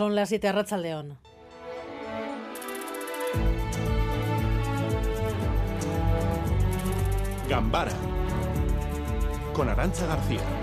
Son las 7 a León. Gambara con Arancha García.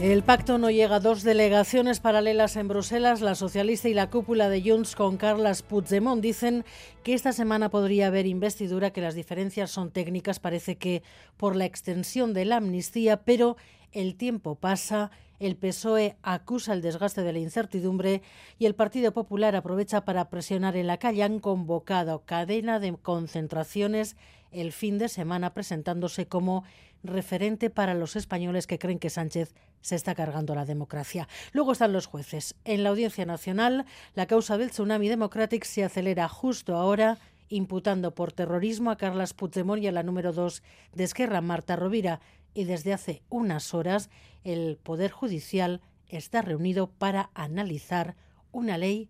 El pacto no llega a dos delegaciones paralelas en Bruselas. La socialista y la cúpula de Junts con Carles Puigdemont dicen que esta semana podría haber investidura, que las diferencias son técnicas, parece que por la extensión de la amnistía, pero el tiempo pasa el PSOE acusa el desgaste de la incertidumbre y el Partido Popular aprovecha para presionar en la calle. Han convocado cadena de concentraciones el fin de semana presentándose como referente para los españoles que creen que Sánchez se está cargando la democracia. Luego están los jueces. En la Audiencia Nacional, la causa del tsunami democrático se acelera justo ahora imputando por terrorismo a Carlas Puigdemont y a la número dos de Esquerra, Marta Rovira y desde hace unas horas el Poder Judicial está reunido para analizar una ley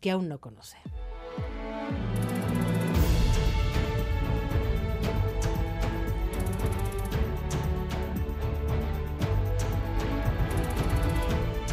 que aún no conoce.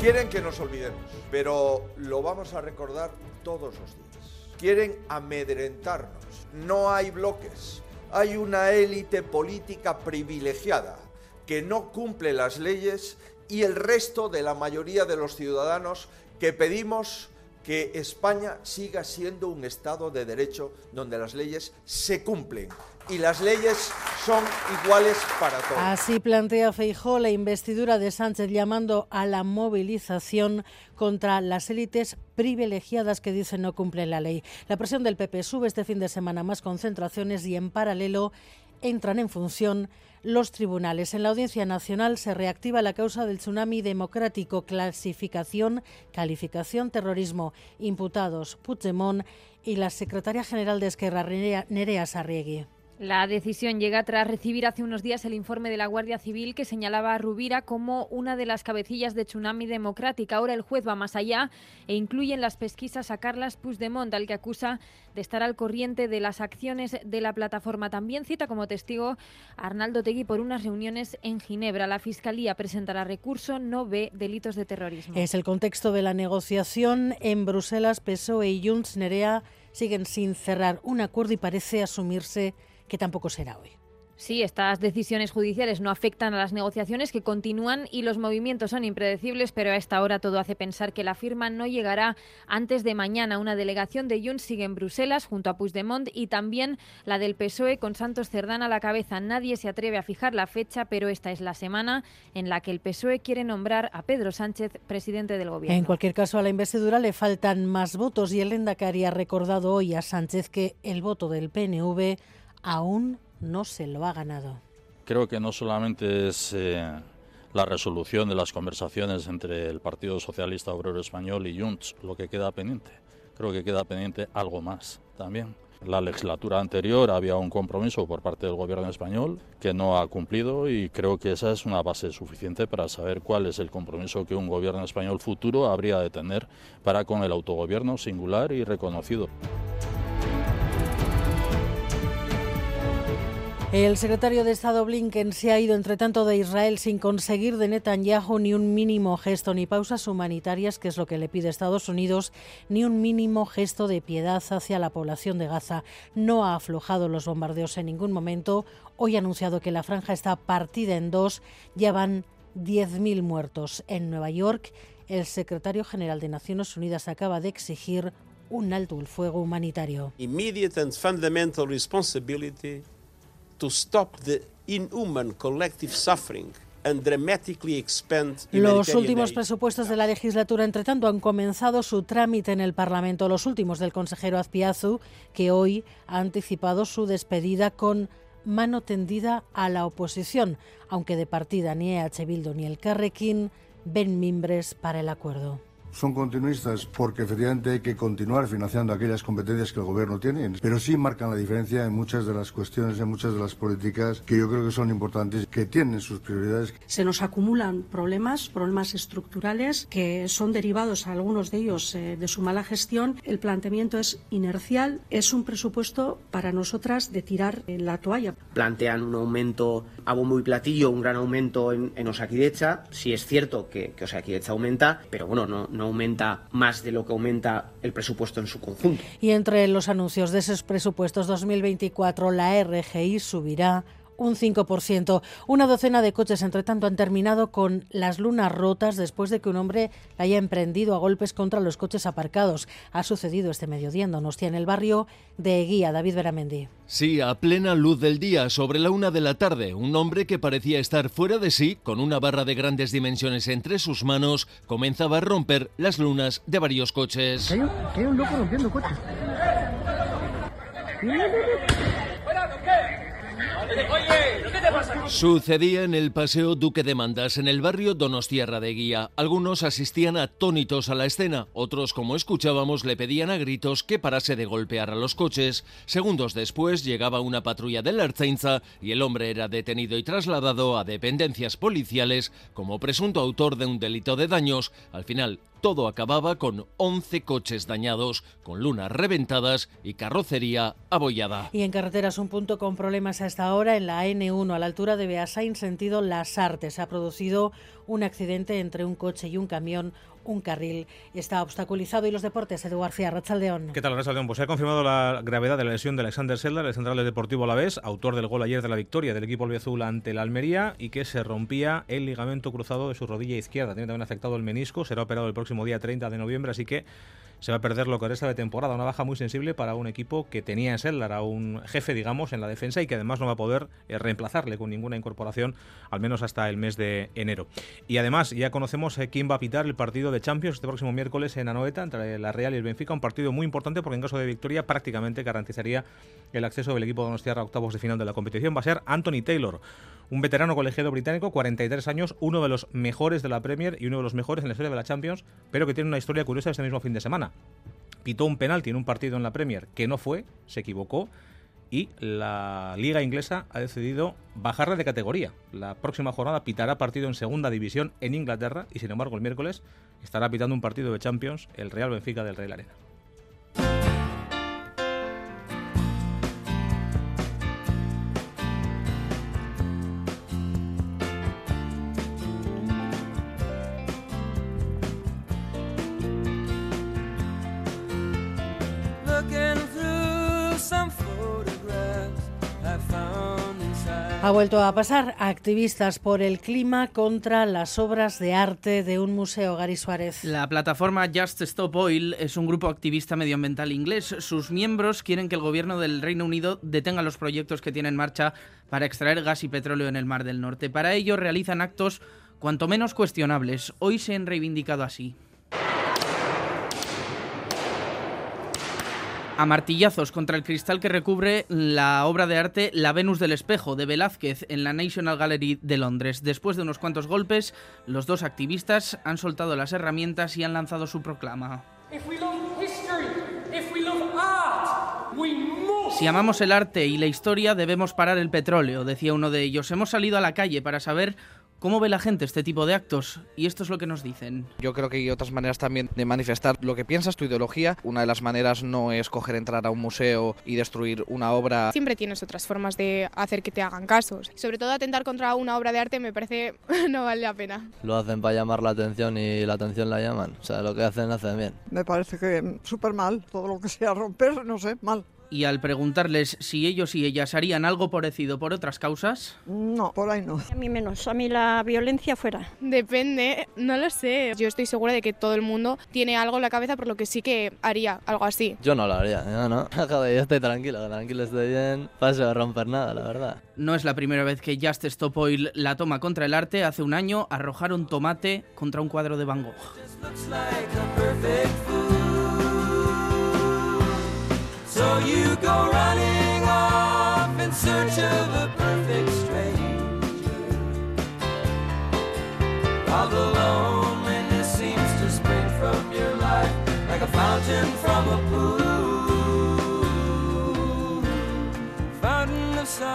Quieren que nos olvidemos, pero lo vamos a recordar todos los días. Quieren amedrentarnos. No hay bloques. Hay una élite política privilegiada que no cumple las leyes y el resto de la mayoría de los ciudadanos que pedimos que España siga siendo un Estado de Derecho donde las leyes se cumplen y las leyes son iguales para todos. Así plantea Feijó la investidura de Sánchez llamando a la movilización contra las élites privilegiadas que dicen no cumplen la ley. La presión del PP sube este fin de semana más concentraciones y en paralelo entran en función los tribunales. En la Audiencia Nacional se reactiva la causa del tsunami democrático, clasificación, calificación, terrorismo, imputados Puigdemont y la secretaria general de Esquerra, Nerea Sarriegui. La decisión llega tras recibir hace unos días el informe de la Guardia Civil que señalaba a Rubira como una de las cabecillas de Tsunami Democrática. Ahora el juez va más allá e incluye en las pesquisas a Carlas Puigdemont, al que acusa de estar al corriente de las acciones de la plataforma. También cita como testigo a Arnaldo Tegui por unas reuniones en Ginebra. La Fiscalía presentará recurso, no ve delitos de terrorismo. Es el contexto de la negociación en Bruselas. PSOE y Junts Nerea siguen sin cerrar un acuerdo y parece asumirse que tampoco será hoy. Sí, estas decisiones judiciales no afectan a las negociaciones que continúan y los movimientos son impredecibles, pero a esta hora todo hace pensar que la firma no llegará antes de mañana. Una delegación de Junts sigue en Bruselas junto a Puigdemont y también la del PSOE con Santos Cerdán a la cabeza. Nadie se atreve a fijar la fecha, pero esta es la semana en la que el PSOE quiere nombrar a Pedro Sánchez presidente del gobierno. En cualquier caso, a la investidura le faltan más votos y el Endacari ha recordado hoy a Sánchez que el voto del PNV aún no se lo ha ganado. Creo que no solamente es eh, la resolución de las conversaciones entre el Partido Socialista Obrero Español y Junts lo que queda pendiente. Creo que queda pendiente algo más también. La legislatura anterior había un compromiso por parte del gobierno español que no ha cumplido y creo que esa es una base suficiente para saber cuál es el compromiso que un gobierno español futuro habría de tener para con el autogobierno singular y reconocido. El secretario de Estado Blinken se ha ido, entre tanto, de Israel sin conseguir de Netanyahu ni un mínimo gesto, ni pausas humanitarias, que es lo que le pide Estados Unidos, ni un mínimo gesto de piedad hacia la población de Gaza. No ha aflojado los bombardeos en ningún momento. Hoy ha anunciado que la franja está partida en dos. Ya van 10.000 muertos. En Nueva York, el secretario general de Naciones Unidas acaba de exigir un alto el fuego humanitario. Fundamental los últimos presupuestos de la legislatura, entre tanto, han comenzado su trámite en el Parlamento, los últimos del consejero Azpiazu, que hoy ha anticipado su despedida con mano tendida a la oposición, aunque de partida ni EH Bildu ni el Carrequín ven mimbres para el acuerdo. Son continuistas porque efectivamente hay que continuar financiando aquellas competencias que el gobierno tiene, pero sí marcan la diferencia en muchas de las cuestiones, en muchas de las políticas que yo creo que son importantes, que tienen sus prioridades. Se nos acumulan problemas, problemas estructurales que son derivados, algunos de ellos, eh, de su mala gestión. El planteamiento es inercial, es un presupuesto para nosotras de tirar la toalla. Plantean un aumento a bombo y platillo, un gran aumento en, en Osakidecha. Sí es cierto que, que Osakidecha aumenta, pero bueno, no, no aumenta más de lo que aumenta el presupuesto en su conjunto. Y entre los anuncios de esos presupuestos 2024, la RGI subirá un 5%. Una docena de coches, entre tanto, han terminado con las lunas rotas después de que un hombre la haya emprendido a golpes contra los coches aparcados. Ha sucedido este mediodía en Donostia, en el barrio de Eguía. David Beramendi. Sí, a plena luz del día, sobre la una de la tarde, un hombre que parecía estar fuera de sí, con una barra de grandes dimensiones entre sus manos, comenzaba a romper las lunas de varios coches. Hay un, hay un loco rompiendo coches. Sucedía en el Paseo Duque de Mandas, en el barrio Donostierra de Guía. Algunos asistían atónitos a la escena, otros, como escuchábamos, le pedían a gritos que parase de golpear a los coches. Segundos después llegaba una patrulla de la Ertzaintza y el hombre era detenido y trasladado a dependencias policiales como presunto autor de un delito de daños. Al final, todo acababa con 11 coches dañados, con lunas reventadas y carrocería abollada. Y en carreteras un punto con problemas a esta hora en la N1 a la altura de Beasain sentido Las Artes. Ha producido un accidente entre un coche y un camión un carril está obstaculizado. Y los deportes, Edu García, Rachaldeón. ¿Qué tal, Rachaldeón? Pues se ha confirmado la gravedad de la lesión de Alexander Sedlar, el central del Deportivo Alavés, autor del gol ayer de la victoria del equipo albiazul ante el Almería y que se rompía el ligamento cruzado de su rodilla izquierda. Tiene también afectado el menisco, será operado el próximo día 30 de noviembre, así que se va a perder lo que resta de temporada. Una baja muy sensible para un equipo que tenía en Sedlar a un jefe, digamos, en la defensa y que además no va a poder eh, reemplazarle con ninguna incorporación, al menos hasta el mes de enero. Y además ya conocemos eh, quién va a pitar el partido de Champions este próximo miércoles en Anoeta entre la Real y el Benfica, un partido muy importante porque en caso de victoria prácticamente garantizaría el acceso del equipo de Donostia a octavos de final de la competición. Va a ser Anthony Taylor, un veterano colegiado británico, 43 años, uno de los mejores de la Premier y uno de los mejores en la historia de la Champions, pero que tiene una historia curiosa este mismo fin de semana. Pitó un penalti en un partido en la Premier que no fue, se equivocó y la liga inglesa ha decidido bajarle de categoría. La próxima jornada pitará partido en segunda división en Inglaterra y sin embargo el miércoles estará pitando un partido de Champions el Real Benfica del Real Arena. Ha vuelto a pasar activistas por el clima contra las obras de arte de un museo, Gary Suárez. La plataforma Just Stop Oil es un grupo activista medioambiental inglés. Sus miembros quieren que el gobierno del Reino Unido detenga los proyectos que tiene en marcha para extraer gas y petróleo en el Mar del Norte. Para ello realizan actos cuanto menos cuestionables. Hoy se han reivindicado así. A martillazos contra el cristal que recubre la obra de arte La Venus del Espejo de Velázquez en la National Gallery de Londres. Después de unos cuantos golpes, los dos activistas han soltado las herramientas y han lanzado su proclama. Si amamos el arte y la historia, debemos parar el petróleo, decía uno de ellos. Hemos salido a la calle para saber ¿Cómo ve la gente este tipo de actos? Y esto es lo que nos dicen. Yo creo que hay otras maneras también de manifestar lo que piensas, tu ideología. Una de las maneras no es coger, entrar a un museo y destruir una obra. Siempre tienes otras formas de hacer que te hagan casos. Sobre todo atentar contra una obra de arte me parece no vale la pena. Lo hacen para llamar la atención y la atención la llaman. O sea, lo que hacen, hacen bien. Me parece que súper mal. Todo lo que sea romper, no sé, mal y al preguntarles si ellos y ellas harían algo parecido por otras causas. No, por ahí no. A mí menos, a mí la violencia fuera. Depende, no lo sé. Yo estoy segura de que todo el mundo tiene algo en la cabeza, por lo que sí que haría algo así. Yo no lo haría, yo no. yo estoy tranquilo, tranquilo estoy bien. Paso a romper nada, la verdad. No es la primera vez que Just Stop Oil la toma contra el arte. Hace un año arrojaron tomate contra un cuadro de Van Gogh. So you go running off in search of a perfect stranger. While the loneliness seems to spring from fountain from a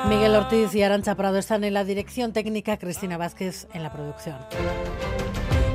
Miguel Ortiz y Arancha Prado están en la dirección técnica, Cristina Vázquez en la producción.